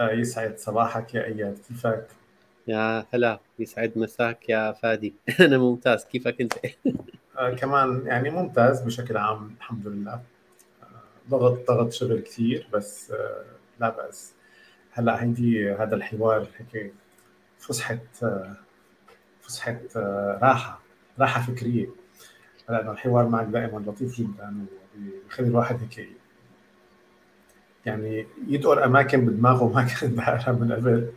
آه، يسعد صباحك يا إياد كيفك؟ يا هلا يسعد مساك يا فادي أنا ممتاز كيفك أنت؟ آه كمان يعني ممتاز بشكل عام الحمد لله آه ضغط ضغط شغل كثير بس آه لا بأس هلا هيدي هذا الحوار هيك فسحة آه فسحة راحة راحة فكرية لأنه الحوار معك دائما لطيف جدا وبيخلي الواحد هيك يعني يدور أماكن بدماغه ما كان دايرها من قبل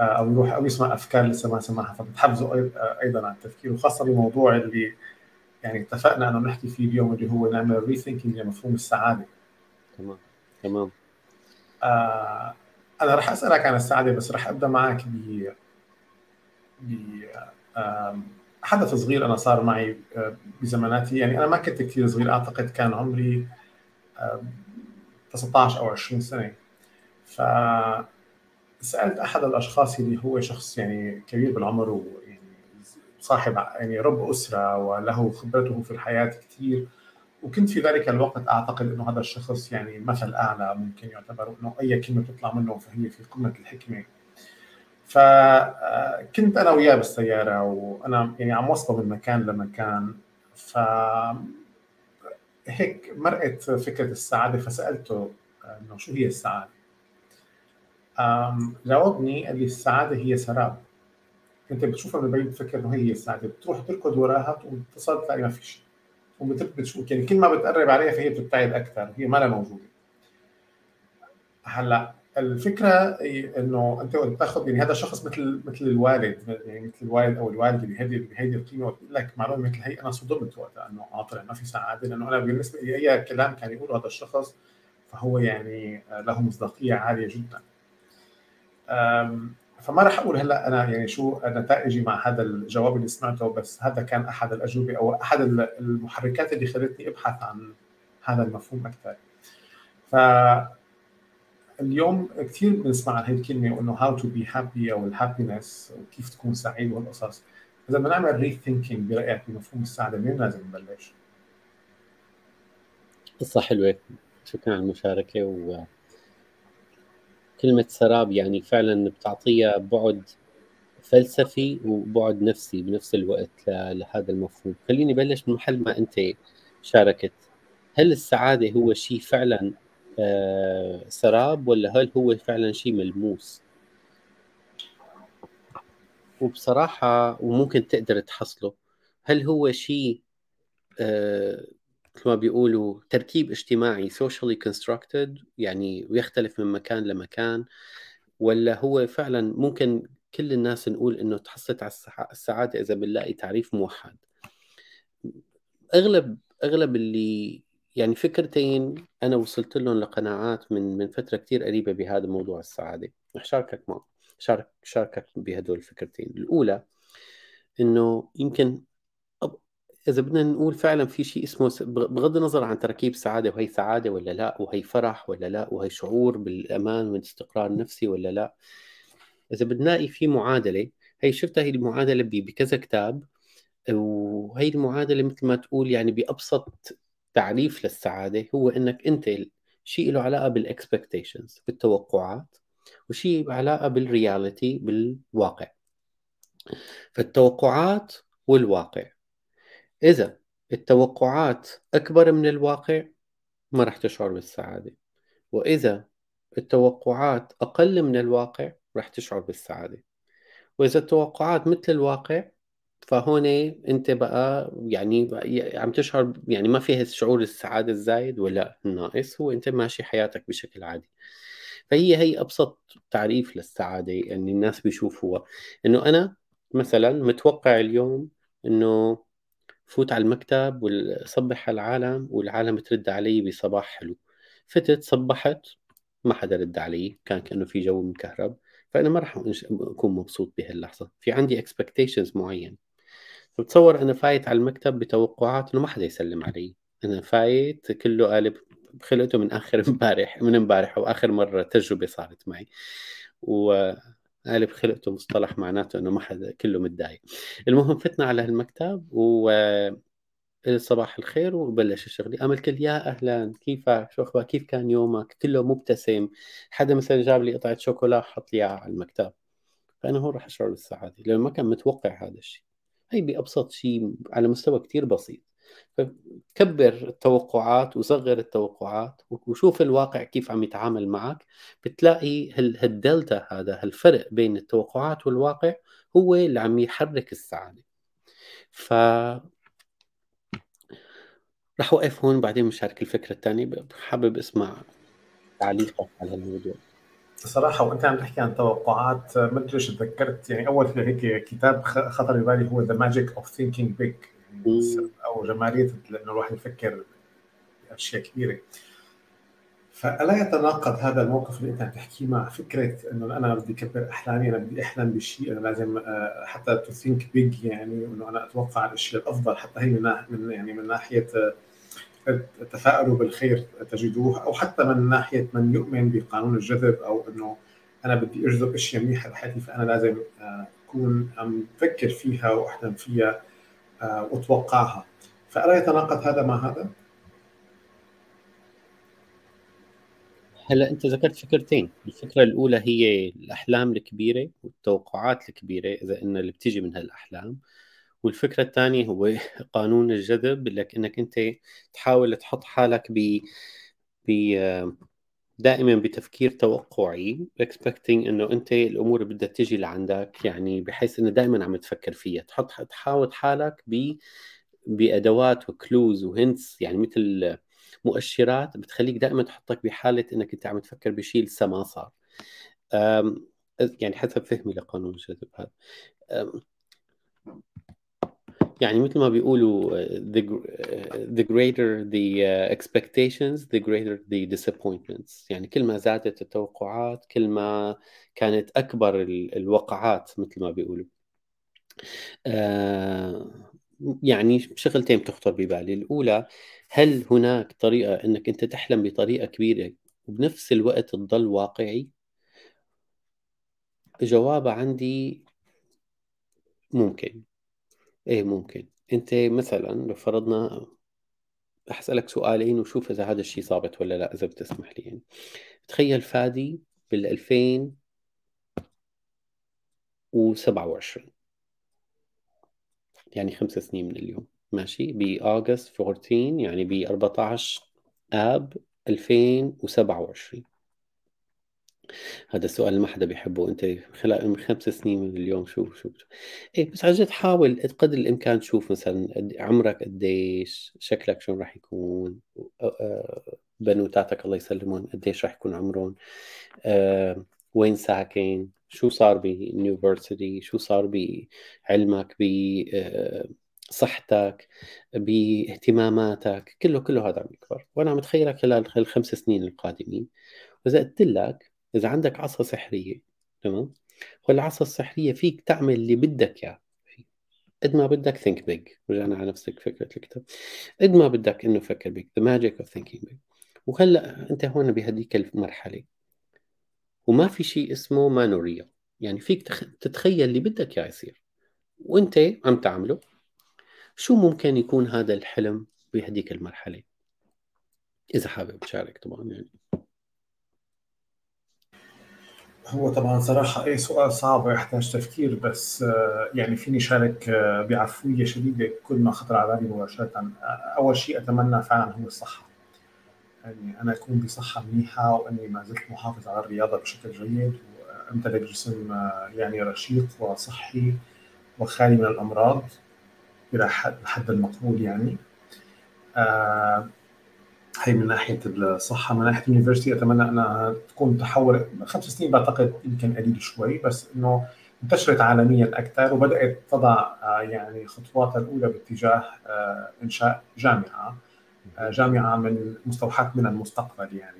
آه، أو يروح أو يسمع أفكار لسه ما سمعها. فبتحفزه أيضا على التفكير وخاصة بموضوع اللي يعني اتفقنا إنه نحكي فيه اليوم اللي هو نعمل ري ثينكينج لمفهوم السعادة. تمام تمام. آه أنا راح أسألك عن السعادة بس راح أبدأ معك ب ب حدث صغير أنا صار معي آه، بزماناتي. يعني أنا ما كنت كثير صغير أعتقد كان عمري 19 أو 20 سنة. ف سألت أحد الأشخاص اللي هو شخص يعني كبير بالعمر ويعني صاحب يعني رب أسرة وله خبرته في الحياة كثير وكنت في ذلك الوقت أعتقد إنه هذا الشخص يعني مثل أعلى ممكن يعتبر إنه أي كلمة تطلع منه فهي في قمة الحكمة. فكنت أنا وياه بالسيارة وأنا يعني عم وصله من مكان لمكان. ف هيك مرقت فكرة السعادة فسألته إنه شو هي السعادة؟ جاوبني قال لي السعادة هي سراب. انت بتشوفها من بعيد بتفكر إنه هي السعادة. بتروح تركض وراها وتصل تلاقي ما في شيء. وبتشوف يعني كل ما بتقرب عليها فهي بتبتعد أكثر هي ما لها موجودة. هلأ الفكرة إنه أنت بتاخذ يعني هذا شخص مثل مثل الوالد يعني مثل الوالد أو الوالدة بهذه بهذه القيمة. بقول لك معلومة مثل هي أنا صدمت وقتها إنه آه طلع ما في سعادة لأنه أنا بالنسبة لي أي كلام كان يقوله هذا الشخص فهو يعني له مصداقية عالية جدا. فما راح أقول هلأ أنا يعني شو نتائجي مع هذا الجواب اللي سمعته بس هذا كان أحد الأجوبة أو أحد المحركات اللي خلتني أبحث عن هذا المفهوم أكثر ف اليوم كثير بنسمع عن هي الكلمة وإنه how to be happy أو ال happiness وكيف تكون سعيد وهالقصص إذا بدنا نعمل rethinking برأيك بمفهوم السعادة منين لازم نبلش؟ قصة حلوة. شكرا على المشاركة و كلمة سراب يعني فعلا بتعطيها بعد فلسفي وبعد نفسي بنفس الوقت لهذا المفهوم. خليني بلش من محل ما أنت شاركت. هل السعادة هو شيء فعلا سراب ولا هل هو فعلا شيء ملموس؟ وبصراحة وممكن تقدر تحصله. هل هو شيء آه، مثل ما بيقولوا تركيب اجتماعي socially constructed يعني ويختلف من مكان لمكان ولا هو فعلا ممكن كل الناس نقول إنه تحصلت على السعادة إذا بنلاقي تعريف موحد؟ أغلب أغلب اللي يعني فكرتين أنا وصلت لهم لقناعات من من فترة كثير قريبة بهذا موضوع السعادة. رح شاركك معه شارك شاركك بهدول الفكرتين. الأولى إنه يمكن إذا بدنا نقول فعلا في شيء اسمه بغض النظر عن تركيب سعادة وهي سعادة ولا لا وهي فرح ولا لا وهي شعور بالأمان والاستقرار النفسي ولا لا إذا بنلاقي في معادلة هي شفتها هي المعادلة بكذا كتاب وهي المعادلة مثل ما تقول يعني بأبسط تعريف للسعادة هو إنك أنت شيء له علاقة بال expectations بالتوقعات وشيء علاقة بال reality بالواقع. فالتوقعات والواقع. إذا التوقعات أكبر من الواقع ما راح تشعر بالسعادة. وإذا التوقعات أقل من الواقع راح تشعر بالسعادة. وإذا التوقعات مثل الواقع فهون انت بقى يعني عم تشعر يعني ما فيها شعور السعادة الزايد ولا الناقص هو انت ماشي حياتك بشكل عادي. فهي هي أبسط تعريف للسعادة يعني الناس بيشوفوها. إنه أنا مثلا متوقع اليوم إنه فوت على المكتب وصبح على العالم والعالم ترد علي بصباح حلو. فتت صبحت ما حدا رد علي كان كأنه في جو مكهرب فأنا ما راح أكون مبسوط بهاللحظة. في عندي expectations معين. بتصور أنا فايت على المكتب بتوقعات إنه ما حدا يسلم علي. أنا فايت كله قالب خلقته من آخر امبارح من امبارح واخر مرة تجربة صارت معي. و قالب خلقته مصطلح معناته إنه ما حدا كله متضايق. المهم فتنا على هالمكتب و صباح الخير وبلش الشغل قام الكل يا أهلا كيفك؟ شو أخبار؟ كيف كان يومك؟ كله مبتسم. حدا مثلا جاب لي قطعة شوكولا حط لي على المكتب. فأنا هون راح أشعر بالسعادة لأنه ما كان متوقع هذا الشيء. هي بأبسط شيء على مستوى كتير بسيط. فكبر التوقعات وصغر التوقعات وشوف الواقع كيف عم يتعامل معك بتلاقي هالدلتا هذا هالفرق بين التوقعات والواقع هو اللي عم يحرك السعادة. ف رح أوقف هون بعدين مشارك الفكرة الثانية حابب أسمع تعليقك على الموضوع. صراحة وأنت عم تحكي عن توقعات ما أدري ليش تذكرت يعني أول هيك كتاب خطر ببالي هو The Magic of Thinking Big أو جمالية إنه الواحد يفكر بأشياء كبيرة. فألا يتناقض هذا الموقف اللي أنت عم تحكيه مع فكرة إنه أنا بدي أكبر أحلامي أنا بدي أحلم بشيء أنا لازم آه، حتى to think big يعني إنه أنا أتوقع الأشياء الأفضل حتى هي من يعني من ناحية تفاءلوا بالخير تجدوه أو حتى من ناحية من يؤمن بقانون الجذب أو إنه أنا بدي أجذب أشياء منيحة بحياتي فأنا لازم آه، أكون عم بفكر فيها وأحلم فيها آه، وأتوقعها. فالا يتناقض هذا مع هذا؟ هلا أنت ذكرت فكرتين، الفكرة الأولى هي الأحلام الكبيرة والتوقعات الكبيرة إذا إن اللي بتيجي من هالأحلام. والفكرة الثانية هو قانون الجذب لك انك أنت تحاول تحط حالك ب ب دائما بتفكير توقعي expecting إنه أنت الأمور بدها تجي لعندك يعني بحيث إنه دائما عم تفكر فيها. تحط تحاول حالك ب بأدوات وكلوز وهنتس يعني مثل مؤشرات بتخليك دائما تحطك بحالة إنك أنت عم تفكر بشيء لسه ما صار. يعني حسب فهمي لقانون الجذب هذا. يعني مثل ما بيقولوا the, the greater the expectations the greater the disappointments. يعني كل ما زادت التوقعات كل ما كانت أكبر الوقعات مثل ما بيقولوا. يعني شغلتين بتخطر ببالي. الأولى هل هناك طريقة أنك أنت تحلم بطريقة كبيرة وبنفس الوقت تضل واقعي؟ جوابها عندي ممكن. إيه ممكن. أنت مثلا لو فرضنا أسألك سؤالين وشوف إذا هذا الشيء ثابت ولا لا إذا بتسمح لي يعني. تخيل فادي بال 2027 يعني خمس سنين من اليوم. ماشي؟ باغست 14 يعني ب 14 آب 2027 هذا السؤال ما حدا بيحبه. أنت خلال خمس سنين من اليوم شو شو إيه بس عن جد حاول قدر الإمكان تشوف مثلا عمرك قديش شكلك شو راح يكون بنوتاتك الله يسلمهم قديش راح يكون عمرهم أه وين ساكن شو صار باليونيفرسيتي شو صار بعلمك بصحتك باهتماماتك كله كله هذا عم يكبر. وأنا متخيلك خلال الخمس سنين القادمين. وإذا قلت لك إذا عندك عصا سحرية تمام؟ والعصا السحرية فيك تعمل اللي بدك إياه. قد ما بدك think big رجعنا على نفسك فكرة الكتاب. قد ما بدك إنه فكر big The Magic of Thinking Big وهلأ أنت هون بهديك المرحلة. وما في شيء اسمه ما نوريا يعني فيك تتخيل اللي بدك إياه يصير. وأنت عم تعمله. شو ممكن يكون هذا الحلم بهديك المرحلة؟ إذا حابب تشارك طبعا يعني. هو طبعا صراحة أي سؤال صعب ويحتاج تفكير بس آه، يعني فيني شارك آه، بعفوية شديدة كل ما خطر على بالي مباشرة. آه، أول شيء أتمنى فعلا هو الصحة. يعني أنا أكون بصحة منيحة وإني ما زلت محافظ على الرياضة بشكل جيد وأمتلك جسم يعني رشيق وصحي وخالي من الأمراض إلى حد المقبول يعني. هي من ناحية الصحة من ناحية اليونيفرستي أتمنى أنها تكون تحول خمس سنين بعتقد يمكن قليل شوي بس إنه انتشرت عالميا أكثر وبدأت تضع آه، يعني خطواتها الأولى باتجاه آه، إنشاء جامعة آه، جامعة من مستوحاة من المستقبل يعني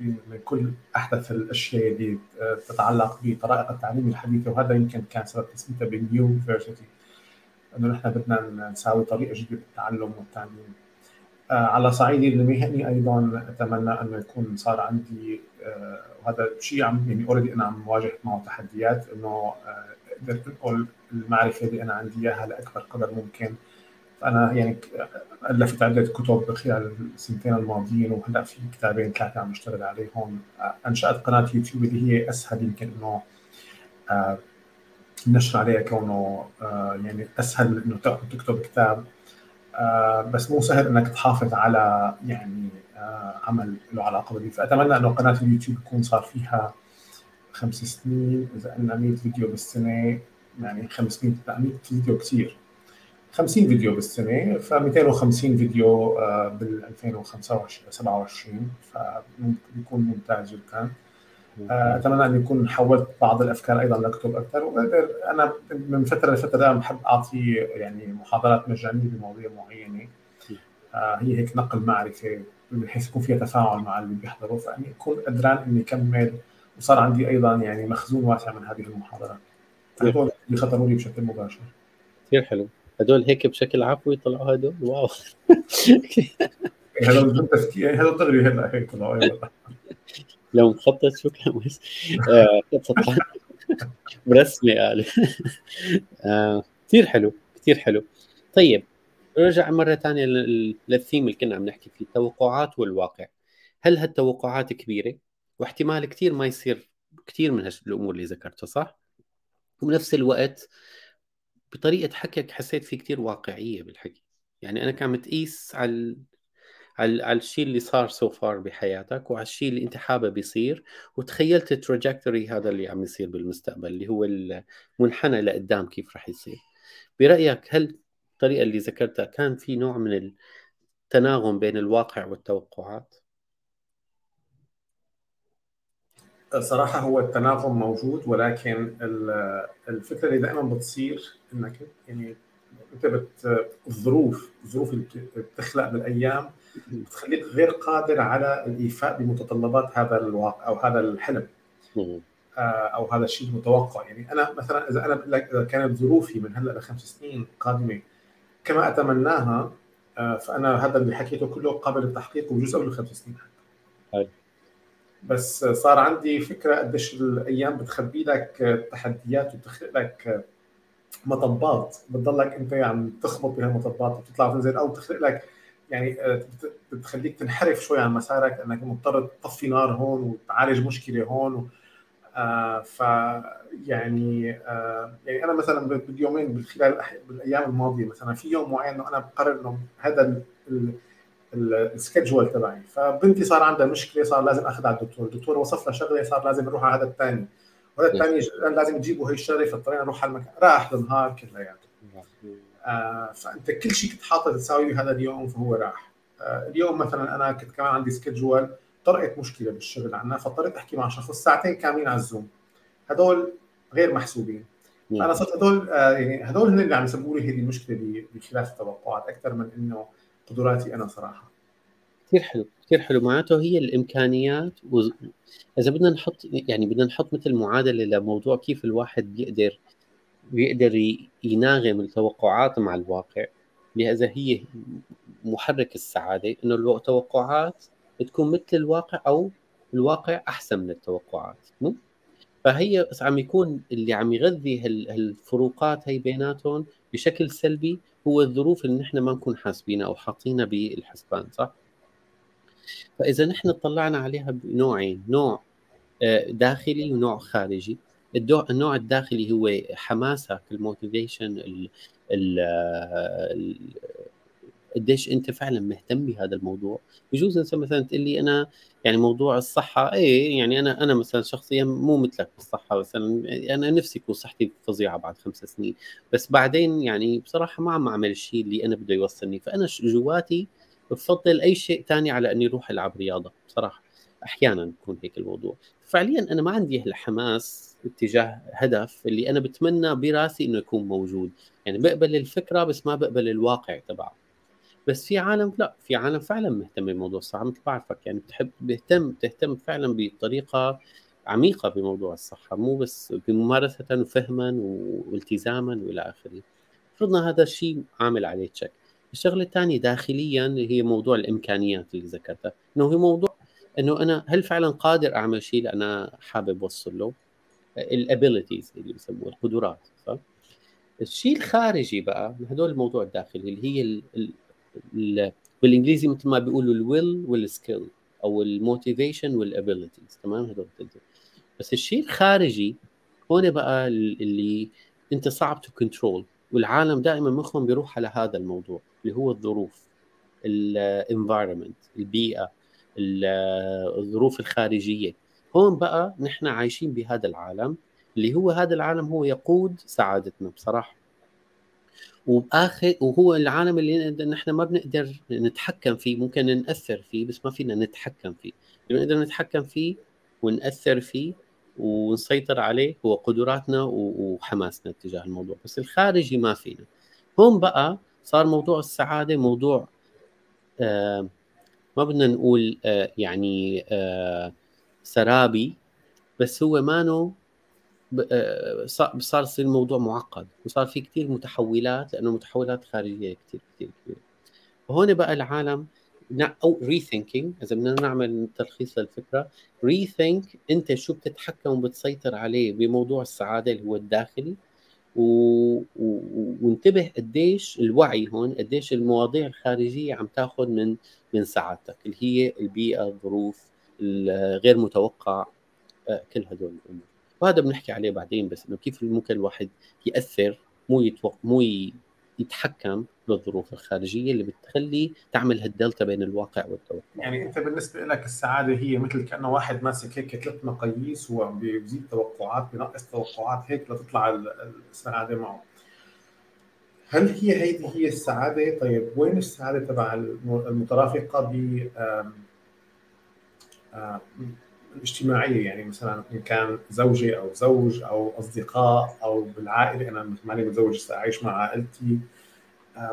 من كل أحدث الأشياء اللي تتعلق بطرائق التعليم الحديثة وهذا يمكن كان سبب تسميتها بالنيو إنه نحن بدنا نساوي طريقة جديدة بالتعلم والتعليم. على صعيدي المهني أيضا أتمنى انه يكون صار عندي آه، وهذا شيء عم يعني اوريدي أنا عم مواجه معه تحديات إنه آه، قدرت انقل المعرفة اللي أنا عندي إياها لأكبر قدر ممكن. فأنا يعني ألفت عدة كتب خلال السنتين الماضيين وهلأ في كتابين ثلاثة عم بشتغل عليهم. أنشأت قناة يوتيوب اللي هي أسهل يمكن إنه النشر عليها كونه يعني أسهل إنه تكتب كتاب. بس مو سهل إنك تحافظ على يعني عمل له علاقة بالفيديو فأتمنى إنه قناة اليوتيوب يكون صار فيها خمس سنين إذا قلنا 100 فيديو بالسنة يعني 500 100 فيديو كثير 50 فيديو بالسنة ف 250 فيديو آه، بال 2025 27 فبيكون ممتاز جدا. آه، أتمنى أن يكون حولت بعض الأفكار أيضا لاكتب أكثر. واقدر أنا من فترة لفترة بحب أعطي يعني محاضرات مجانية بمواضيع معينة. آه، هي هيك نقل معرفة بحيث يكون فيها تفاعل مع اللي بيحضروا. فأني أكون قدران إني اكمل وصار عندي أيضا يعني مخزون واسع من هذه المحاضرات. هدول بيخطروا لي بشكل مباشر. كثير حلو. هدول هيك بشكل عفوي طلعوا هدول؟ واو. هدول بدون تفكير. هدول دغري هلا هيك طلعوا. لو مخطط كان بس آه، برسمي قال آه، كثير حلو كثير حلو. طيب رجع مرة ثانية للثيم اللي كنا عم نحكي فيه التوقعات والواقع. هل هالتوقعات كبيرة؟ واحتمال كثير ما يصير كثير من هالأمور اللي ذكرتها صح؟ وبنفس الوقت بطريقة حكيك حسيت في كثير واقعية بالحكي. يعني أنا كان متقيس على على الشيء اللي صار so far بحياتك وعلى الشيء اللي أنت حابب يصير وتخيلت ال trajectory هذا اللي عم يصير بالمستقبل اللي هو المنحنى لقدام كيف راح يصير. برأيك هل الطريقة اللي ذكرتها كان في نوع من التناغم بين الواقع والتوقعات؟ صراحة هو التناغم موجود ولكن الفكرة اللي دائما بتصير إنك يعني انت بت الظروف الظروف اللي بتخلق بالأيام بتخليك غير قادر على الإيفاء بمتطلبات هذا الواقع أو هذا الحلم. آه، أو هذا الشيء المتوقع. يعني أنا مثلا إذا أنا بقول لك إذا كانت ظروفي من هلأ لخمس سنين قادمة كما أتمناها آه، فأنا هذا اللي حكيته كله قابل للتحقيق وجزء من الخمس سنين. حتى بس صار عندي فكرة قديش الأيام بتخبي لك تحديات وبتخلق لك مطبات. بتضلك انت عم تخبط بهالمطبات وتطلع وتنزل أو بتخلق لك يعني بتخليك تنحرف شوي عن مسارك انك مضطر تطفي نار هون وتعالج مشكلة هون آه ف يعني آه يعني أنا مثلا باليومين خلال بالأيام الماضية مثلا في يوم معين إنه أنا بقرر إنه هذا السكجول تبعي. فبنتي صار عندها مشكلة صار لازم أخذها على الدكتور. الدكتور وصف لها شغلة صار لازم نروح على هذا الثاني وهذا الثاني لازم تجيبوا هي الشغله فاضطرينا نروح على المكان. راح النهار كلياته آه فأنت كل شيء كنت حاطط تساويه هذا اليوم فهو راح. آه اليوم مثلا أنا كنت كمان عندي سكجول طرقت مشكلة بالشغل عنا فاضطريت أحكي مع شخص ساعتين كاملين على الزوم. هدول غير محسوبين. فانا صرت هدول آه يعني هدول هن اللي عم يسببوا لي هذه المشكلة بخلاف التوقعات أكثر من إنه قدراتي أنا صراحة. كثير حلو كثير حلو معناته هي الإمكانيات و... إذا بدنا نحط يعني بدنا نحط مثل معادلة لموضوع كيف الواحد بيقدر بيقدر يناغم التوقعات مع الواقع لهذا هي محرك السعادة إنه التوقعات تكون مثل الواقع أو الواقع أحسن من التوقعات مو؟ فهي عم يكون اللي عم يغذي هالفروقات هي بيناتهم بشكل سلبي هو الظروف اللي نحن ما نكون حاسبينها أو حاطينها بالحسبان صح؟ فإذا نحن اطلعنا عليها بنوعين نوع آه، داخلي ونوع خارجي. النوع الداخلي هو حماسك الموتيفيشن قديش أنت فعلا مهتم بهذا الموضوع. بجوز أنت مثلا تقول لي أنا يعني موضوع الصحة إيه يعني أنا أنا مثلا شخصيا مو مثلك بالصحة مثلا أنا نفسي يكون صحتي فظيعة بعد خمس سنين. بس بعدين يعني بصراحة ما عم أعمل الشيء اللي أنا بده يوصلني. فأنا جواتي بفضل أي شيء ثاني على أني أروح ألعب رياضة بصراحة. أحيانا بكون هيك الموضوع. فعليا أنا ما عندي الحماس اتجاه هدف اللي أنا بتمنى براسي إنه يكون موجود. يعني بقبل الفكرة بس ما بقبل الواقع تبعه. بس في عالم لا في عالم فعلا مهتمه بموضوع الصحه مثل بعرفك. يعني بتحب بيهتم تهتم فعلا بطريقة عميقة بموضوع الصحة. مو بس بممارسة وفهما والتزاما وإلى آخره. فرضنا هذا الشيء عامل عليه تشيك الشغله الثانية داخليا هي موضوع الإمكانيات اللي ذكرتها. إنه هو موضوع إنه أنا هل فعلا قادر أعمل شيء اللي أنا حابب أوصل له؟ ال abilities اللي بسموها القدرات صح؟ الشيء الخارجي بقى هدول الموضوع الداخلي اللي هي ال ال ال بالإنجليزي مثل ما بيقولوا ال will وال skill أو ال motivation وال abilities تمام؟ هدول بس الشيء الخارجي هون بقى اللي أنت صعب to control والعالم دائما مخهم بيروح على هذا الموضوع. اللي هو الظروف ال environment البيئة الظروف الخارجية. هون بقى نحن عايشين بهذا العالم اللي هو هذا العالم هو يقود سعادتنا بصراحة. وباخر وهو العالم اللي نحن ما بنقدر نتحكم فيه ممكن نأثر فيه بس ما فينا نتحكم فيه. اللي بنقدر نتحكم فيه ونأثر فيه ونسيطر عليه هو قدراتنا وحماسنا تجاه الموضوع بس الخارجي ما فينا. هون بقى صار موضوع السعادة موضوع آه ما بدنا نقول آه يعني آه سرابي بس هو مانو آه، صار يصير الموضوع معقد وصار في كثير متحولات لأنه متحولات خارجية كثير كثير كبيرة. وهون بقى العالم أو rethinking إذا بدنا نعمل تلخيص للفكرة rethink أنت شو بتتحكم وبتسيطر عليه بموضوع السعادة اللي هو الداخلي و... و... وانتبه قديش الوعي هون قديش المواضيع الخارجية عم تاخذ من من سعادتك اللي هي البيئة الظروف الغير متوقع آه، كل هدول الأمور. وهذا بنحكي عليه بعدين بس إنه كيف ممكن الواحد يأثر مو يتوق... مو يتحكم بالظروف الخارجية اللي بتخلي تعمل هالدلتا بين الواقع والتوقع يعني أنت بالنسبة لك السعادة هي مثل كأنه واحد ماسك هيك ثلاث مقاييس وبيزيد توقعات بينقص توقعات هيك لتطلع السعادة معه. هل هي هيدي هي السعادة؟ طيب وين السعادة تبع المترافقة ب الاجتماعية؟ يعني مثلا إن كان زوجه أو زوج أو أصدقاء أو بالعائلة أنا ماني متزوج عايش مع عائلتي.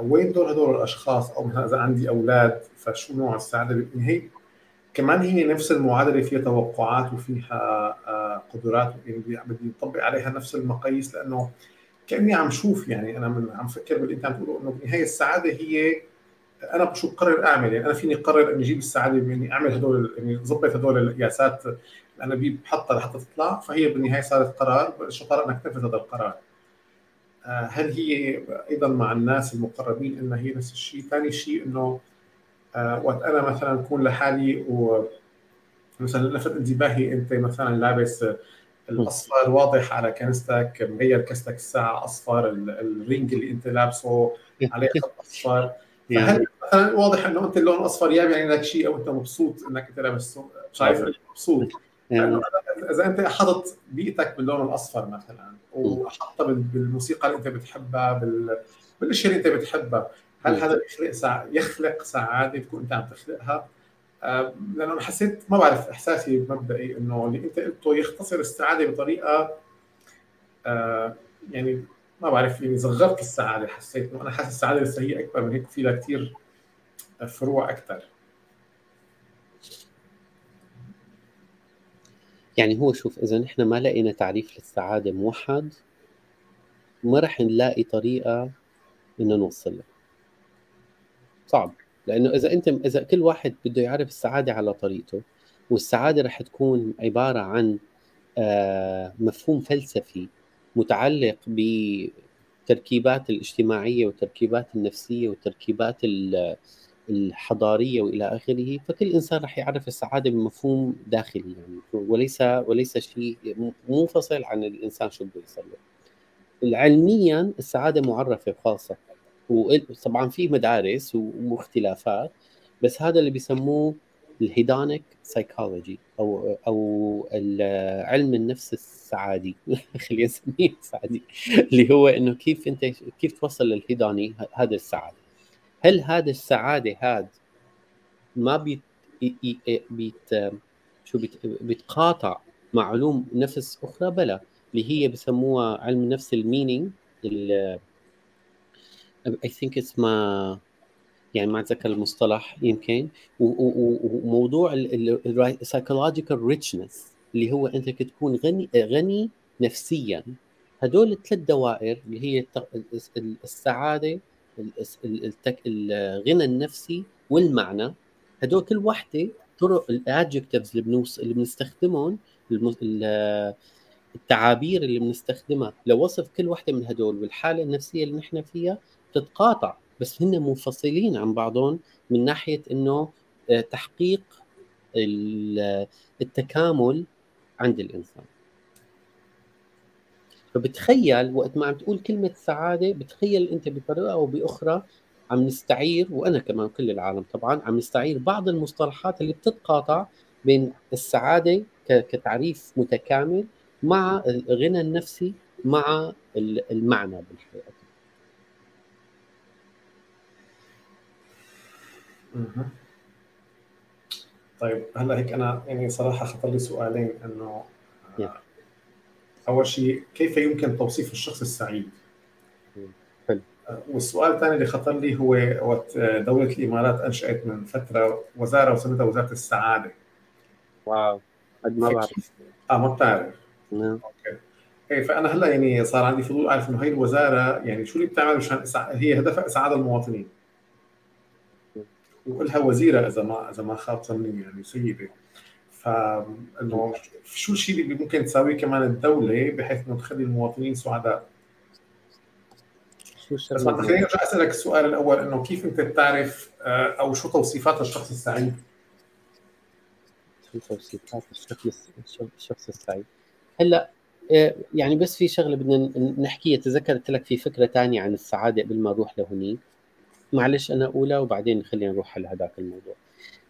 وين دور هدول الأشخاص؟ أو إذا عندي أولاد فشو نوع السعادة هي كمان هي نفس المعادلة فيها توقعات وفيها آه، قدرات يعني بدي نطبق عليها نفس المقاييس لأنه كأني عم شوف يعني أنا من عم فكر باللي أنت عم تقوله إنه بالنهايه السعادة هي أنا شو بقرر أعمل يعني أنا فيني اقرر إني أجيب السعادة بإني أعمل هدول يعني ظبط هدول القياسات اللي أنا بحطها لحتى تطلع فهي بالنهاية صارت قرار الشطاره إنك تنفذ هذا القرار. آه، هل هي أيضا مع الناس المقربين انها هي نفس الشيء؟ ثاني شيء إنه آه، وقت أنا مثلا أكون لحالي و مثلا لفت انتباهي أنت مثلا لابس الأصفر واضح على كنستك مغير كستك الساعة أصفر الرينج اللي أنت لابسه عليه خط أصفر. فهل مثلا واضح إنه أنت اللون الأصفر يا يعني لك شيء أو أنت مبسوط إنك أنت لابس شايف مبسوط؟ اذا أنت حاطط بيئتك باللون الأصفر مثلا وحطها بالموسيقى اللي أنت بتحبها بال... بالأشياء اللي أنت بتحبها هل هذا يخلق سع... يخلق سعاده تكون أنت عم تخلقها؟ آه لأنه أنا حسيت ما بعرف إحساسي مبدئي إنه اللي أنت قلته يختصر السعادة بطريقة آه يعني ما بعرف يعني صغرت السعادة حسيت إنه أنا حاسس السعادة لسه هي أكبر من هيك في لها كثير فروع أكثر يعني هو شوف إذا نحن ما لقينا تعريف للسعادة موحد ما رح نلاقي طريقة إنه نوصل له. صعب. لأنه إذا أنت إذا كل واحد بده يعرف السعادة على طريقته والسعادة رح تكون عبارة عن آه، مفهوم فلسفي متعلق بالتركيبات الاجتماعية والتركيبات النفسية والتركيبات الحضارية وإلى آخره فكل إنسان راح يعرف السعادة بمفهوم داخلي يعني وليس وليس شيء منفصل عن الإنسان شو بده يصير علميا السعادة معرفة خاصه وطبعا في مدارس واختلافات بس هذا اللي بيسموه ال hedonic psychology أو أو علم النفس السعادي خلينا نسميه السعادي اللي هو إنه كيف أنت كيف توصل لل hedony هذا السعادة. هل هذا السعادة هاد ما بيت بيت شو بيت بيتقاطع مع علوم نفس أخرى؟ بلا اللي هي بسموها علم النفس ال meaning I think اسمها يعني ما أتذكر المصطلح يمكن. وموضوع ال psychological richness اللي هو أنت تكون غني غني نفسيا. هدول الثلاث دوائر اللي هي السعادة الغنى النفسي والمعنى. هدول كل وحدة طرق الادجكتيفز اللي بنوص اللي بنستخدمهم التعابير اللي بنستخدمها لوصف كل وحدة من هدول والحالة النفسية اللي نحن فيها تتقاطع بس هن منفصلين عن بعضهم من ناحية إنه آه، تحقيق التكامل عند الإنسان. فبتخيل وقت ما عم تقول كلمة سعادة بتخيل أنت بطريقة أو بأخرى عم نستعير وأنا كمان كل العالم طبعا عم نستعير بعض المصطلحات اللي بتتقاطع بين السعادة كتعريف متكامل مع الغنى النفسي مع المعنى بالحياة. طيب هلأ هيك أنا يعني صراحة خطر لي سؤالين إنه أول شيء كيف يمكن توصيف الشخص السعيد؟ حلو. والسؤال الثاني اللي خطر لي هو وقت دولة الإمارات أنشأت من فترة وزارة وسمتها وزارة السعادة. wow. قد ما بعرف. آه ما بتعرف. نعم. okay. إيه فأنا هلأ يعني صار عندي فضول أعرف إنه هي الوزارة يعني شو اللي بتعمل مشان هي هدفها إسعاد المواطنين. وإلها وزيرة إذا ما إذا ما خاب ظني يعني سيدة. فانه شو الشيء اللي ممكن تساويه كمان الدولة بحيث إنه تخلي المواطنين سعداء شو بس خليني أرجع أسألك السؤال الأول إنه كيف أنت بتعرف آه، أو شو توصيفات الشخص السعيد؟ شو توصيفات الشخص السعيد؟ هلأ آه، يعني بس في شغلة بدنا نحكيها. تذكرت لك في فكرة ثانية عن السعادة قبل ما نروح لهنيك معلش أنا أولى وبعدين خلينا نروح على هذاك الموضوع.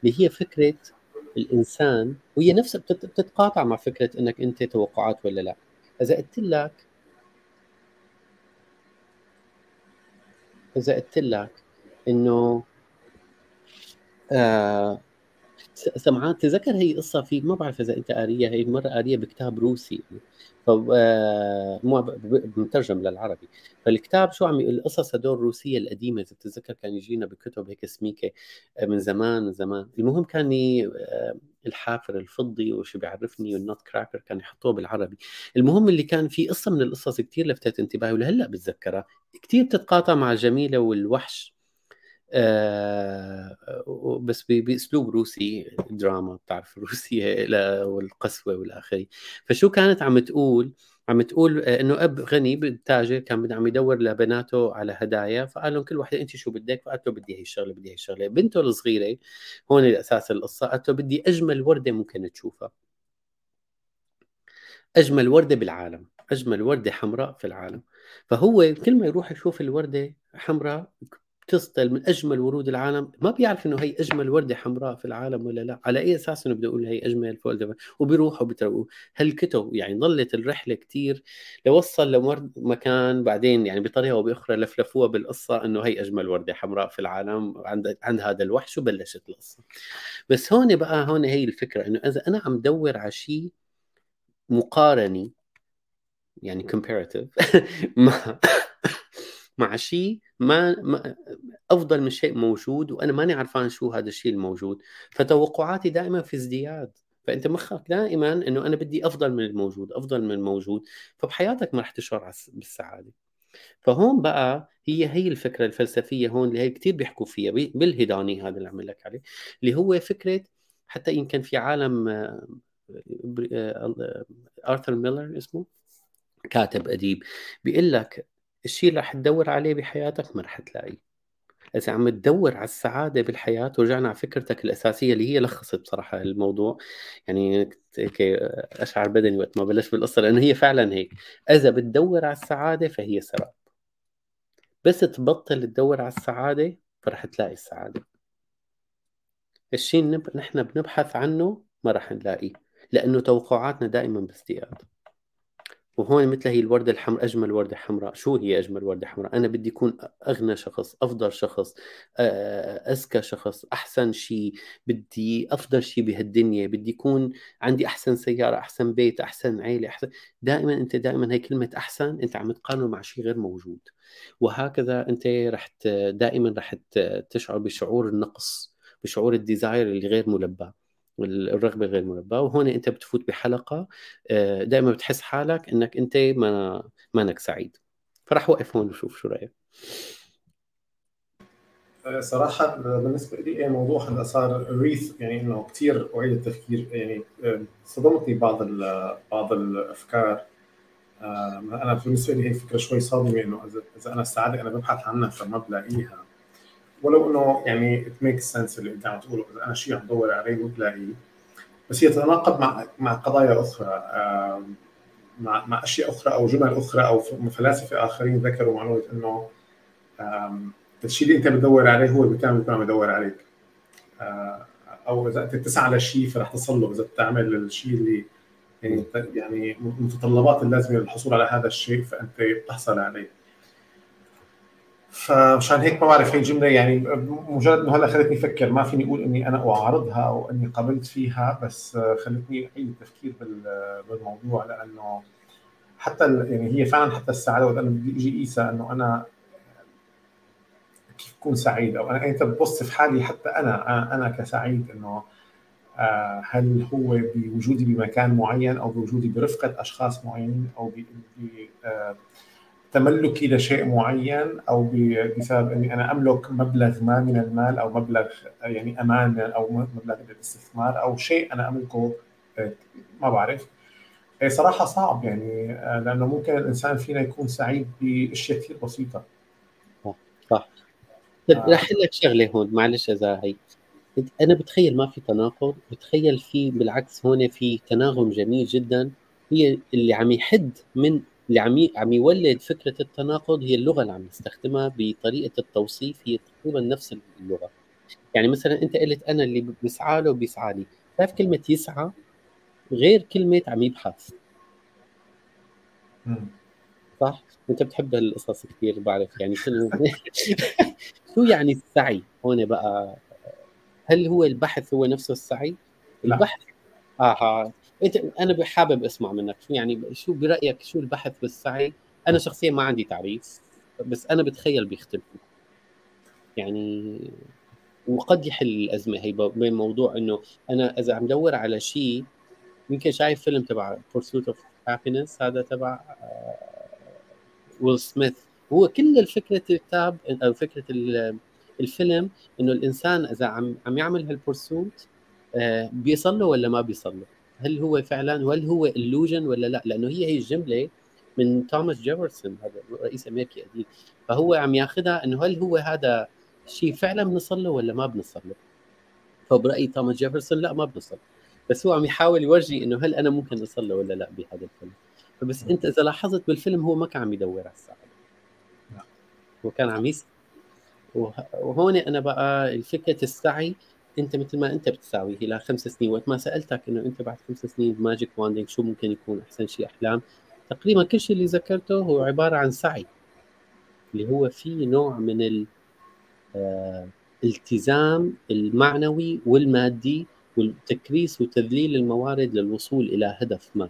اللي هي فكرة الإنسان وهي نفسها بتتقاطع مع فكرة إنك أنت توقعات ولا لا. إذا قلت لك إذا قلت لك إنه آه سمعان تذكر هي قصة في ما بعرف إذا أنت قاريها هي مرة قاريها بكتاب روسي. ف آه، مترجم للعربي. فالكتاب شو عم يقول؟ القصص هدول الروسيه القديمة إذا بتتذكر كان يجينا بكتب هيك سميكة آه، من زمان من زمان. المهم كان آه، الحافر الفضي وشو بيعرفني والنوت كراكر كان يحطوه بالعربي. المهم اللي كان في قصة من القصص كثير لفتت انتباهي ولهلأ بتذكرها. كثير بتتقاطع مع الجميلة والوحش. آه بس بأسلوب روسي دراما بتعرف الروسيه والقسوة والاخري فشو كانت عم تقول؟ عم تقول آه، إنه أب غني تاجر كان عم يدور لبناته على هدايا فقال لهم كل وحدة انت شو بدك؟ فقالت له بدي هي الشغلة بدي هي الشغلة. بنته الصغيرة هون الأساس القصة قالت له بدي أجمل وردة ممكن تشوفها. أجمل وردة بالعالم أجمل وردة حمراء في العالم. فهو كل ما يروح يشوف الوردة حمراء تسطل من أجمل ورود العالم. ما بيعرف إنه هي أجمل وردة حمراء في العالم ولا لا. على أي أساس إنه بده يقول هي أجمل وردة وبيروحوا بتروقوا هالكتب يعني ظلت الرحلة كثير لوصل لورد مكان بعدين يعني بطريقة أو بأخرى لفلفوها بالقصة إنه هي أجمل وردة حمراء في العالم. عند عند هذا الوحش وبلشت القصة. بس هون بقى هون هي الفكرة إنه إذا أنا عم دور على شيء مقارني يعني comparative مع شيء ما, ما أفضل من شيء موجود وأنا ماني عرفان شو هذا الشيء الموجود. فتوقعاتي دائما في ازدياد. فأنت مخك دائما إنه أنا بدي أفضل من الموجود أفضل من الموجود. فبحياتك ما رح تشعر بالسعادة. فهون بقى هي هي الفكرة الفلسفية هون اللي هي كثير بيحكوا فيها بالهيداني هذا اللي عم لك عليه اللي هو فكرة حتى يمكن في عالم آه، آه، آرثر ميلر اسمه كاتب أديب بيقول لك الشيء اللي رح تدور عليه بحياتك ما رح تلاقيه. إذا عم تدور على السعادة بالحياة ورجعنا على فكرتك الأساسية اللي هي لخصت بصراحة الموضوع. يعني هيك أشعر بدني وقت ما بلش بالقصة لأنه هي فعلا هيك. إذا بتدور على السعادة فهي سراب بس تبطل تدور على السعادة فرح تلاقي السعادة. الشيء نحن بنبحث عنه ما رح نلاقيه لأنه توقعاتنا دائما بازدياد وهون مثل هي الوردة الحمراء أجمل وردة حمراء. شو هي أجمل وردة حمراء؟ أنا بدي أكون أغنى شخص أفضل شخص أذكى شخص أحسن شيء بدي أفضل شيء بهالدنيا. بدي يكون عندي أحسن سيارة أحسن بيت أحسن عيلة أحسن. دائما أنت دائما هي كلمة أحسن أنت عم تقارنه مع شيء غير موجود. وهكذا أنت رح دائما رح تشعر بشعور النقص بشعور ال desire اللي غير ملبى. الرغبة غير ملباة. وهون أنت بتفوت بحلقة آه، دائما بتحس حالك إنك أنت ما مانك سعيد. فرح وقف هون وشوف شو رأيك. آه، صراحة بالنسبة لي موضوع هذا صار rethink يعني إنه كثير أعيد التفكير يعني آه، صدمتني بعض بعض الأفكار. أنا بالنسبة لي هي فكرة شوي صادمة إنه إذا أنا السعاده أنا ببحث عنها فما بلاقيها. ولو إنه يعني ات ميك سنس اللي أنت عم تقوله. إذا أنا شيء عم بدور عليه وبلاقيه بس هي تتناقض مع مع قضايا أخرى. مع مع أشياء أخرى أو جمل أخرى أو فلاسفة آخرين ذكروا معلومة إنه الشيء اللي أنت بتدور عليه هو بتعمل بيكون عم يدور عليك. آه، أو إذا أنت تسعى لشيء فرح تصل له إذا بتعمل الشيء اللي يعني يعني المتطلبات اللازمة للحصول على هذا الشيء فأنت بتحصل عليه. فمشان هيك ما بعرف هي الجملة يعني مجرد إنه هلأ خلتني أفكر ما فيني أقول إني أنا أعارضها أو إني قبلت فيها بس خلتني اعيد التفكير بالموضوع لأنه حتى يعني هي فعلا حتى السعادة أنا بدي أجي قيسها إنه أنا كيف اكون سعيد؟ أو أنا أنت ببص في حالي حتى أنا أنا كسعيد إنه آه، هل هو بوجودي بمكان معين أو بوجودي برفقة أشخاص معينين أو بتملكي لشيء معين أو بسبب أني أنا أملك مبلغ ما من المال أو مبلغ يعني أمان أو مبلغ الاستثمار أو شيء أنا أملكه آه، ما بعرف. إيه، صراحة صعب يعني آه، لأنه ممكن الإنسان فينا يكون سعيد بأشياء كثير بسيطة. صح. طيب آه. رح لك شغلة هون معلش اذا هي أنا بتخيل ما في تناقض بتخيل في بالعكس هون في تناغم جميل جدا هي اللي عم يحد من اللي عم عم يولد فكرة التناقض هي اللغة اللي عم نستخدمها بطريقة التوصيف هي تقريبا نفس اللغة. يعني مثلا أنت قلت أنا اللي بسعى له بيسعى لي. بتعرف كلمة يسعى غير كلمة عم يبحث؟ صح؟ أنت بتحب هالقصص كثير بعرف. يعني شنو؟ شو يعني السعي؟ هون بقى هل هو البحث هو نفسه السعي؟ لا. البحث؟ آه. انت أنا حابب أسمع منك. شو يعني شو برأيك شو البحث والسعي؟ أنا شخصيا ما عندي تعريف بس أنا بتخيل بيختلفوا. يعني وقد يحل الأزمة هي بين موضوع إنه أنا إذا عم دور على شيء يمكن شايف فيلم تبع Pursuit of Happiness هذا تبع ويل سميث هو كل الفكرة الكتاب أو فكرة الفيلم إنه الإنسان إذا عم عم يعمل هالبورسوت آه، بيصل له ولا ما بيصل له؟ هل هو فعلا وهل هو illusion ولا لا؟ لأنه هي هي الجملة من توماس جيفرسون هذا رئيس امريكي قديم فهو عم ياخذها إنه هل هو هذا شيء فعلا بنصل له ولا ما بنصل له؟ فبرايي توماس جيفرسون لا ما بنصل بس هو عم يحاول يورجي إنه هل أنا ممكن اصل له ولا لا بهذا الفيلم. فبس أنت إذا لاحظت بالفيلم هو ما كان عم يدور على السعاده هو كان عم يسعى وهون أنا بقى فكره السعي. أنت مثل ما أنت بتساوي. إلى خمس سنين وقت ما سألتك إنه أنت بعد خمس سنين ب magic wanding شو ممكن يكون أحسن شيء أحلام تقريبا كل شيء اللي ذكرته هو عبارة عن سعي اللي هو في نوع من الالتزام آه، المعنوي والمادي والتكريس وتذليل الموارد للوصول إلى هدف ما.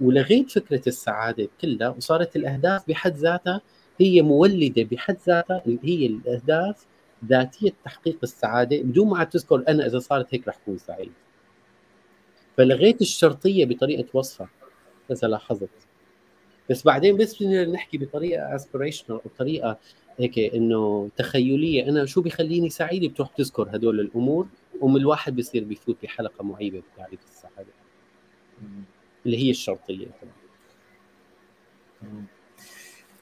ولغيت فكرة السعادة كلها وصارت الأهداف بحد ذاتها هي مولدة بحد ذاتها هي الأهداف ذاتية تحقيق السعادة بدون ما تذكر أنا إذا صارت هيك رح اكون سعيد فلغيت الشرطية بطريقة وصفها. إذا لاحظت. بس بعدين بس نحكي بطريقة اسبريشنال أو طريقة هيك إنه تخيلية. أنا شو بيخليني سعيد؟ بتروح تذكر هدول الأمور ومن الواحد بيصير بيفوت بحلقة معيبة بتعريف السعادة. اللي هي الشرطية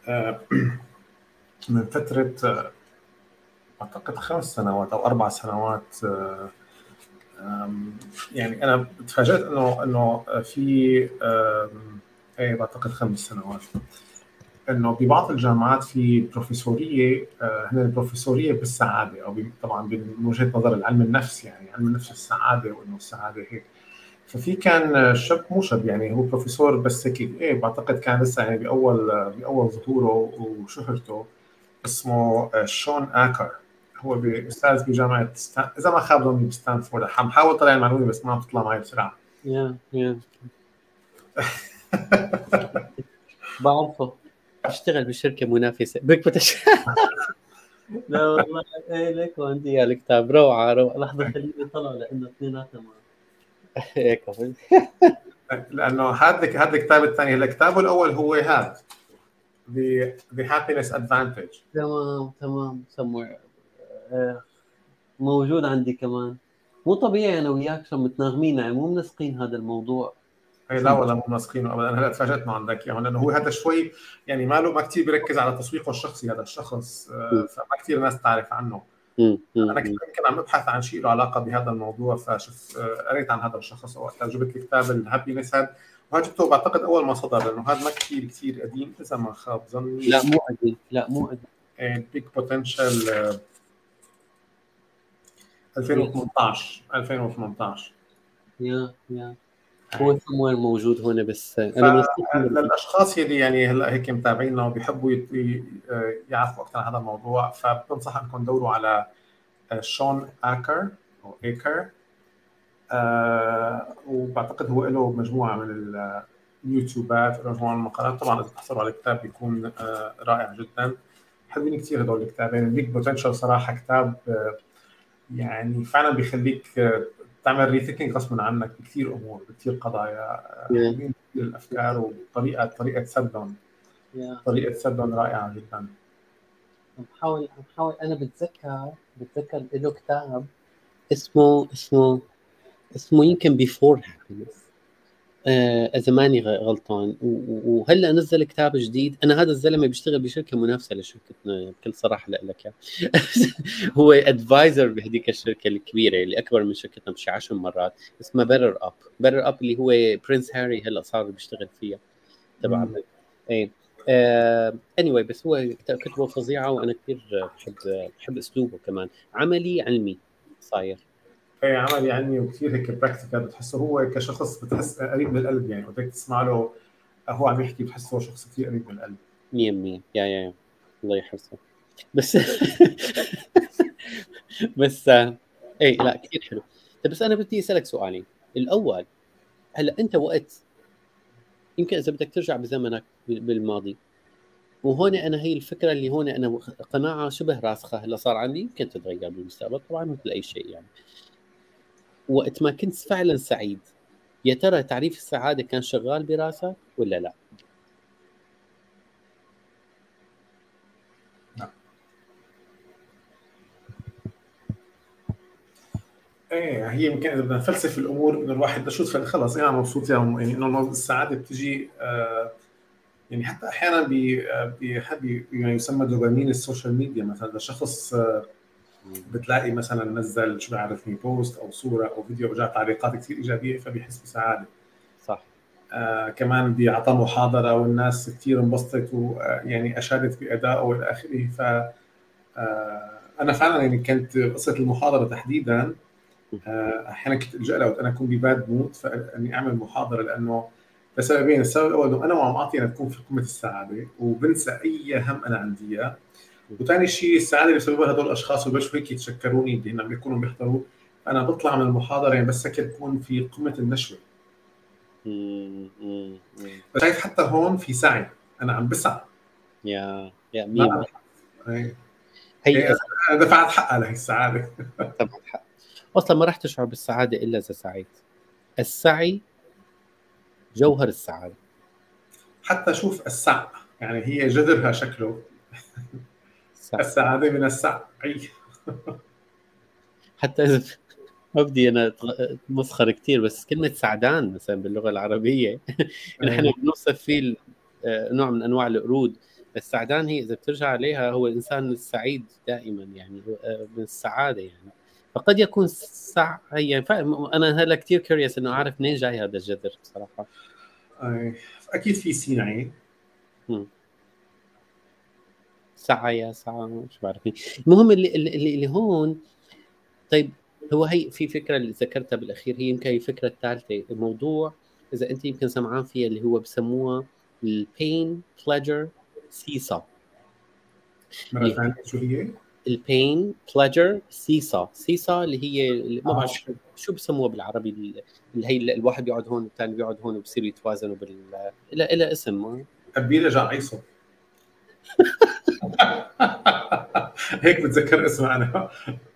آه، من فترة آه، أعتقد خمس سنوات أو أربع سنوات آه، يعني أنا تفاجأت إنه إنه في اي بعتقد خمس سنوات. إنه ببعض الجامعات في بروفيسورية هنا البروفيسورية بالسعادة أو طبعا من وجهة نظر العلم النفس يعني علم النفس السعادة وإنه السعادة هيك. ففي كان شاب مو شاب يعني هو بروفيسور بس هيك إيه بعتقد كان لسه يعني بأول بأول ظهوره وشهرته اسمه شون آكر. هو أستاذ بجامعه ستان... إذا ما خاب ظني بستانفورد عم بحاول طلع المعلومه بس ما عم تطلع معي بسرعة. يا يا. بعرفه. اشتغل بشركة منافسة. بك بتش... لا والله. إيه لك وعندي الكتاب روعة روعة. لحظة خليني طلع لأنه اثنيناتنا هيك لأنه هذا هذا الكتاب الثاني. الكتاب الأول هو هذا. The The Happiness Advantage. تمام تمام. آه، موجود عندي كمان. مو طبيعي أنا وياك شو متناغمين يعني مو منسقين هذا الموضوع. إيه، لا ولا مو ماسكينه ابدا. هلا تفاجأت ما عندك اياهم لأنه هو هذا شوي يعني ماله ما كثير بيركز على تسويقه الشخصي هذا الشخص آه، فما كثير ناس تعرف عنه. أنا كنت يمكن عم أبحث عن شيء له علاقة بهذا الموضوع فشفت آه، قريت عن هذا الشخص وقتها جبت الكتاب الهابينس هذا وهذا جبته بعتقد أول ما صدر لأنه هذا ما كثير كثير قديم إذا ما خاب ظني. لا مو قديم لا مو قديم. Big Potential 2018 2018 yeah yeah. هو سموير موجود هون بس أنا للأشخاص اللي يعني هلأ هيك متابعينا وبيحبوا يعرفوا أكثر عن هذا الموضوع فبنصح إنكم تدوروا على آه، شون أكر أو إيكر. آه وبعتقد هو له مجموعة من اليوتيوبات مجموعه من المقالات. طبعا إذا تحصلوا على الكتاب بيكون آه رائع جدا. حلوين كثير هدول الكتابين. ال Big Potential صراحة كتاب آه يعني فعلا بيخليك آه، تعمل rethinking غصبا عنك. بكثير أمور بكثير قضايا كثير الأفكار وطريقة طريقة سردهم. طريقة سردهم رائعة جدا. عم بحاول عم بحاول أنا بتذكر بتذكر له كتاب اسمه اسمه اسمه يمكن Before Happiness آه، إذا ماني غلطان. وهلا نزل كتاب جديد. أنا هذا الزلمة بيشتغل بشركة منافسة لشركتنا بكل صراحة لك هو advisor بهديك الشركة الكبيرة اللي أكبر من شركتنا بشي 10 مرات اسمها BetterUp BetterUp اللي هو Prince هاري هلا صار بيشتغل فيها تبع إيه. any anyway بس هو كتبه فظيعة وأنا كثير بحب بحب أسلوبه كمان. عملي علمي صاير. إيه عملي علمي وكثير هيك براكتيكال بتحسه هو كشخص بتحس قريب من القلب يعني وقت تسمع له هو عم يحكي بتحسه هو شخص كثير قريب من القلب. 100% يا يا يا. الله يحرسه بس بس إيه لا كثير حلو. طيب بس أنا بدي أسألك سؤالين الأول هلأ أنت وقت يمكن إذا بدك ترجع بزمنك بالماضي وهون أنا هي الفكرة اللي هون أنا قناعة شبه راسخة هلأ صار عندي يمكن تتغير بالمستقبل طبعا مثل أي شيء يعني. وقت ما كنت فعلا سعيد يا ترى تعريف السعادة كان شغال براسك ولا لا؟ نعم. إيه هي يمكن إذا بدنا نفلسف الأمور انه الواحد بشوف خلص أنا مبسوط يعني إنه السعادة بتجي آه يعني حتى أحيانا بي يعني يسمى دوبامين ال social media مثلا شخص آه بتلاقي مثلا نزل شو بعرفني post أو صورة أو فيديو وجاء تعليقات كثير إيجابية فبيحس بسعادة. صح. آه كمان بيعطى محاضرة والناس كثير انبسطت ويعني اشادت بأدائه وإلى آخره. ف آه أنا فعلا يعني كانت قصة المحاضرة تحديدا آه أحيانا كنت ألجأ لها أنا أكون ب bad mood فإني أعمل محاضرة لأنه لسببين. السبب الأول إنه أنا وعم أعطي أنا تكون في قمة السعادة وبنسى أي هم أنا عندي إياه. وثاني شيء السعادة اللي بيسببها هدول الأشخاص وبلشوا هيك يتشكروني اللي عم يكونوا بيحضروا. أنا بطلع من المحاضرة يعني بس هيك بكون في قمة النشوة. شايف حتى هون في سعي. أنا عم بسعى. يا يا مين هي هي دفعت حقها لهي السعادة. دفعت حق أصلا ما راح تشعر بالسعادة إلا إذا سعيت. السعي جوهر السعادة. حتى شوف السعي يعني هي جذرها شكله. السعادة من السعي حتى إذا ما بدي أنا مسخر كثير بس كلمة سعدان مثلا باللغة العربية. نحن. بنوصف فيه آه، نوع من أنواع القرود. السعدان هي إذا بترجع عليها هو الإنسان السعيد دائما يعني آه، من السعادة يعني. فقد يكون سع يعني أنا هلا كثير curious إنه أعرف منين جاي هذا الجذر بصراحة. أكيد في سينعي سعى سعى مش بعرف المهم اللي, اللي, اللي هون طيب هو هي في فكرة اللي ذكرتها بالأخير هي يمكن الفكرة الثالثة. الموضوع إذا أنت يمكن سمعان فيها اللي هو بسموها ال pain pleasure seesaw مرة ثانية شو هي؟ ال pain pleasure seesaw seesaw اللي هي اللي ما بعرف آه. شو بسموها بالعربي؟ اللي هي الواحد بيقعد هون والثاني بيقعد هون وبصيروا يتوازنوا بال لها اسم رجع عيسو هيك بتذكر اسمها أنا.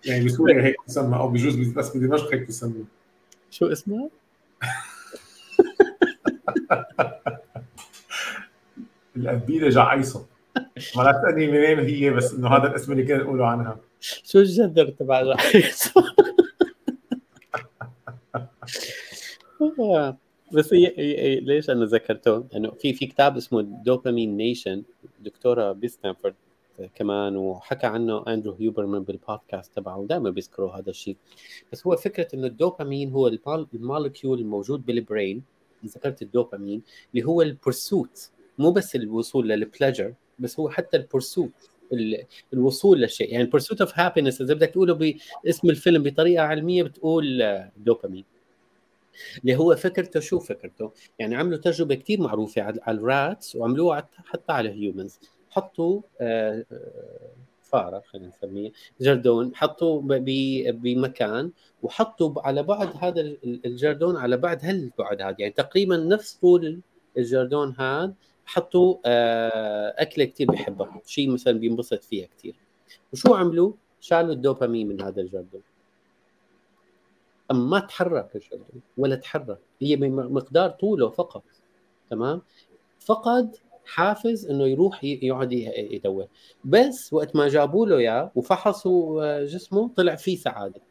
يعني بسوريا هيك تسمى أو بجوز بس بدمشق هيك تسمى شو اسمها؟ الأبيلة جعيصة. ما لا تسألني منين هي بس إنه هذا الاسم اللي كانوا يقولوا عنها. شو الجذر تبع جعيصة؟ بس هي, ليش أنا ذكرته؟ انه في في كتاب اسمه Dopamine Nation دكتورة بستانفورد كمان وحكى عنه أندرو هيوبرمان بالبودكاست تبعه دائما بيذكروا هذا الشيء. بس هو فكرة إنه الدوبامين هو ال molecule الموجود بال brain ذكرت الدوبامين اللي هو ال pursuit مو بس الوصول لل pleasure بس هو حتى ال pursuit الوصول للشيء يعني ال pursuit of happiness إذا بدك تقوله باسم الفيلم بطريقة علمية بتقول دوبامين اللي هو فكرته شو فكرته؟ يعني عملوا تجربة كثير معروفة على ال rats وعملوها حتى على ال humans حطوا آه، آه، فاره خلينا نسميه جردون حطوا بمكان وحطوا على بعد هذا الجردون على بعد هالبعد هذا؟ يعني تقريبا نفس طول الجردون هذا حطوا آه، أكلة كثير بحبها. شيء مثلا بينبسط فيها كثير وشو عملوا؟ شالوا الدوبامين من هذا الجردون. اما ما تحرك الجردون ولا تحرك. هي بمقدار طوله فقط تمام؟ فقد حافز إنه يروح يقعد يدور. بس وقت ما جابوا له إياه وفحصوا آه، جسمه طلع فيه سعادة.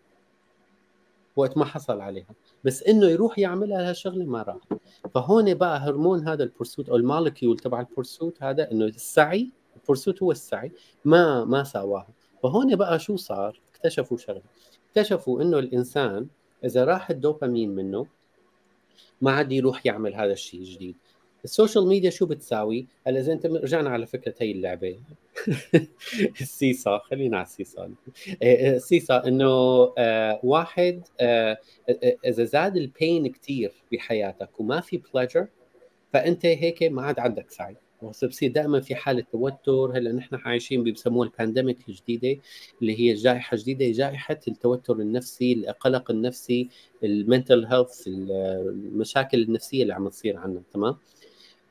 وقت ما حصل عليها. بس إنه يروح يعملها هالشغله ما راح فهون بقى هرمون هذا ال pursuit أو ال molecule تبع ال pursuit هذا إنه السعي ال pursuit هو السعي ما ما ساواها. فهون بقى شو صار؟ اكتشفوا شغلة. اكتشفوا إنه الإنسان إذا راح الدوبامين منه ما عاد يروح يعمل هذا الشيء الجديد ال social media شو بتساوي؟ هلا إذا أنت رجعنا على فكرة هي اللعبة. ال seesaw خلينا على ال seesaw إيه، إيه، ال seesaw إنه آه واحد آه إذا زاد ال pain كثير بحياتك وما في pleasure فأنت هيك ما عاد عندك سعي. بصير دائما في حالة توتر. هلأ نحن عايشين بيسموها ال pandemic الجديدة اللي هي جائحة جديدة جائحة التوتر النفسي القلق النفسي ال mental health المشاكل النفسية اللي عم تصير عنا تمام؟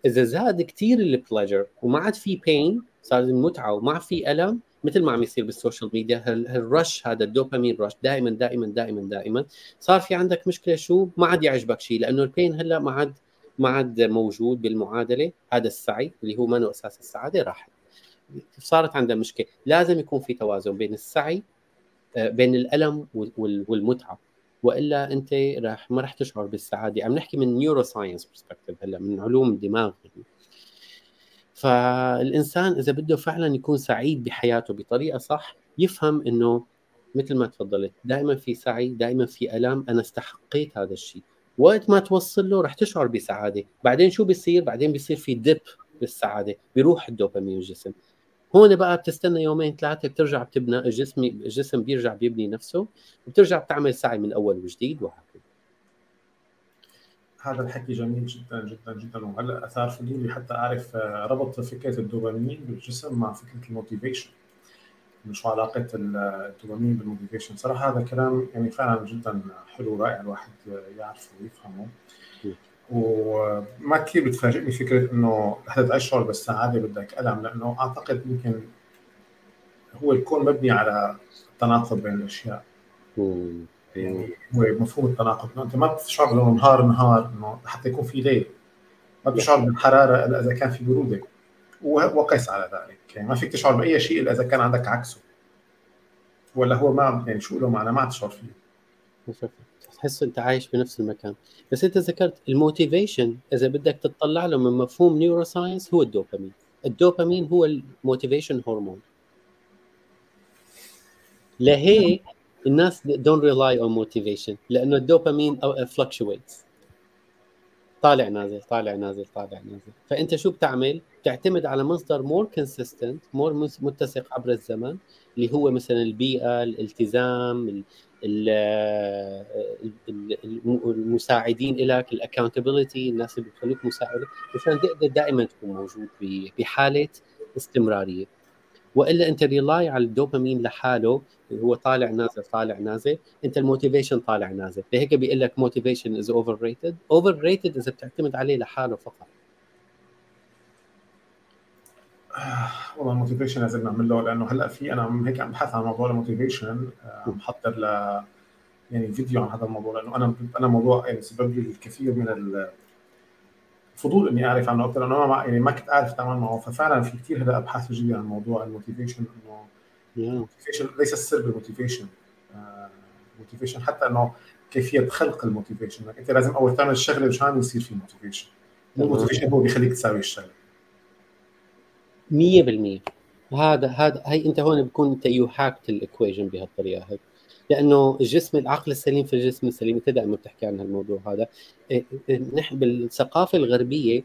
إذا زاد كثير ال pleasure وما عاد في pain صار المتعه وما في ألم مثل ما عم يصير بال social media هال rush هذا الدوبامين rush دائما دائما دائما دائما صار في عندك مشكلة شو؟ ما عاد يعجبك شيء لأنه ال pain هلأ ما عاد ما عاد موجود بالمعادلة. هذا السعي اللي هو منه أساس السعادة؟ راح. صارت عندها مشكلة. لازم يكون في توازن بين السعي آه، بين الألم والمتعة. وإلا أنت راح ما راح تشعر بالسعادة. عم نحكي من neuroscience perspective هلأ من علوم الدماغ. فالإنسان إذا بده فعلا يكون سعيد بحياته بطريقة صح يفهم إنه مثل ما تفضلت دائما في سعي دائما في ألم أنا استحقيت هذا الشيء. وقت ما توصل له رح تشعر بسعادة. بعدين شو بيصير؟ بعدين بيصير في dip بالسعادة بيروح الدوبامين الجسم. هون بقى بتستنى يومين ثلاثة بترجع بتبنى الجسم الجسم بيرجع بيبني نفسه وبترجع بتعمل سعي من أول وجديد وهكذا. هذا الحكي جميل جدا جدا جدا. وهلأ أثار فضولي حتى أعرف آه، ربط فكرة الدوبامين بالجسم مع فكرة ال motivation. شو علاقة الدوبامين بالموتيفيشن صراحة هذا كلام يعني فعلا جدا حلو رائع الواحد يعرفه ويفهمه وما كثير بتفاجئني فكرة إنه حتى تشعر بالسعادة بدك ألم لأنه أعتقد يمكن هو الكون مبني على التناقض بين الأشياء. يعني هو مفهوم التناقض. إنه أنت ما بتشعر انه نهار نهار إنه حتى يكون في ليل. ما بتشعر بالحرارة إلا إذا كان في برودة. وقس على ذلك. يعني ما فيك تشعر بأي شيء إلا إذا كان عندك عكسه. ولا هو ما يعني شو له معنى؟ ما تشعر فيه. تحس إنت عايش بنفس المكان. بس أنت ذكرت ال motivation إذا بدك تطلع له من مفهوم neuroscience هو الدوبامين. الدوبامين هو ال motivation هرمون لهيك الناس don't rely on motivation لأنه الدوبامين fluctuates. طالع نازل طالع نازل طالع نازل. فأنت شو بتعمل؟ بتعتمد على مصدر more consistent مور متسق عبر الزمن اللي هو مثلا البيئة الالتزام المساعدين لك ال accountability الناس اللي بتخليك مساعد مشان تقدر دائما تكون موجود بحالة استمرارية. وإلا أنت rely على الدوبامين لحاله اللي هو طالع نازل طالع نازل أنت ال motivation طالع نازل. لهيك بيقول لك motivation is overrated overrated إذا بتعتمد عليه لحاله فقط. والله ال motivation لازم نعمل له لأنه هلأ في أنا هيك عم بحث عن موضوع ال motivation آه، عم بحضر ل يعني فيديو عن هذا الموضوع لأنه أنا أنا موضوع يعني سبب لي الكثير من الفضول إني أعرف عنه أكثر لأنه ما يعني ما كنت أعرف اتعامل معه. ففعلا في كثير هلا أبحاث جديده عن موضوع ال motivation إنه ال motivation ليس السر بال motivation ال motivation حتى إنه كيفية خلق ال motivation. أنت لازم أول تعمل الشغله مشان يصير في motivation مو ال motivation هو بيخليك تساوي الشغله 100% هذا هذا هي أنت هون بكون أنت you hacked ال equation بهالطريقة. هي لأنه الجسم العقل السليم في الجسم السليم أنت دائما بتحكي عن هالموضوع هذا. إيه، إيه، نحن بالثقافة الغربية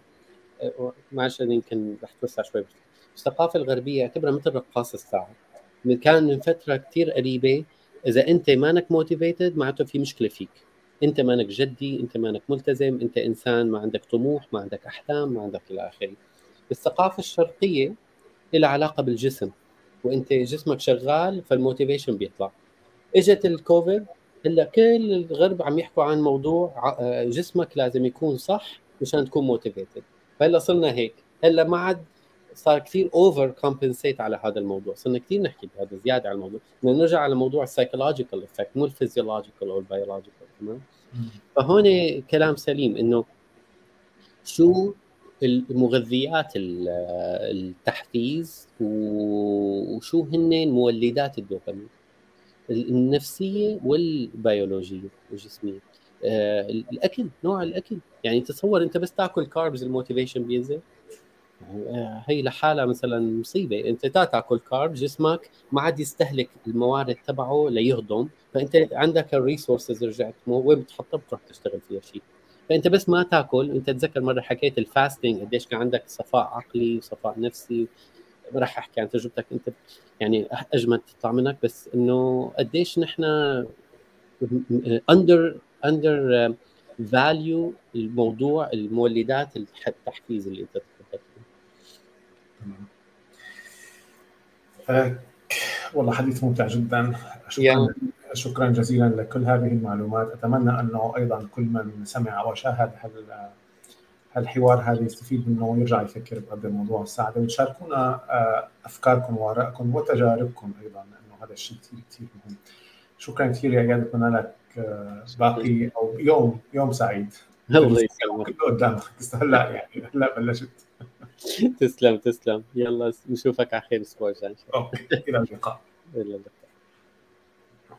إيه، معلش يمكن رح توسع شوي الثقافة الغربية اعتبرها مثل رقاص الساعة. كان من فترة كثير قريبة إذا أنت مانك motivated معناته في مشكلة فيك. أنت مانك جدي أنت مانك ملتزم أنت إنسان ما عندك طموح ما عندك أحلام ما عندك إلى آخره. الثقافة الشرقية لها علاقة بالجسم وأنت جسمك شغال فال motivation بيطلع. اجت الكوفيد هلا كل الغرب عم يحكوا عن موضوع آه، جسمك لازم يكون صح مشان تكون motivated فهلا صرنا هيك. هلا ما عاد صار كثير overcompensate على هذا الموضوع. صرنا كثير نحكي بهذا زيادة على الموضوع. بدنا نرجع على موضوع ال psychological effect مو ال physiological أو ال biological تمام؟ فهون كلام سليم إنه شو المغذيات التحفيز وشو هن مولدات الدوبامين. النفسية والبيولوجية والجسمية. آه الأكل نوع الأكل. يعني تصور أنت بس تأكل carbs ال motivation بينزل. آه هي لحالها مثلا مصيبة. أنت تأكل carb جسمك ما عاد يستهلك الموارد تبعه ليهضم. فأنت عندك ال resources رجعت وين بتحطها؟ بتروح تشتغل فيها شيء. فأنت بس ما تأكل. أنت تتذكر مرة حكيت ال fasting قديش كان عندك صفاء عقلي وصفاء نفسي. راح احكي عن تجربتك انت يعني اجمد تطلع منك بس انه قديش نحن under undervalue الموضوع المولدات التحفيز اللي انت تفضلت أه والله حديث ممتع جدا. شكرا شكرا جزيلا لكل هذه المعلومات. أتمنى أنه أيضا كل من سمع وشاهد هالحوار هذا يستفيد منه ويرجع يفكر بهذا الموضوع السعادة وتشاركونا آه، أفكاركم وآرائكم وتجاربكم أيضا لأنه هذا الشيء كثير كثير مهم. شكرا كثير يا اياد اتمنى لك آه، باقي أو يوم يوم سعيد. الله يسلمك. كله قدامك هلأ يعني هلأ بلشت. تسلم تسلم. يلا نشوفك على خير الأسبوع الجاي أوكي إلى اللقاء. إلى اللقاء.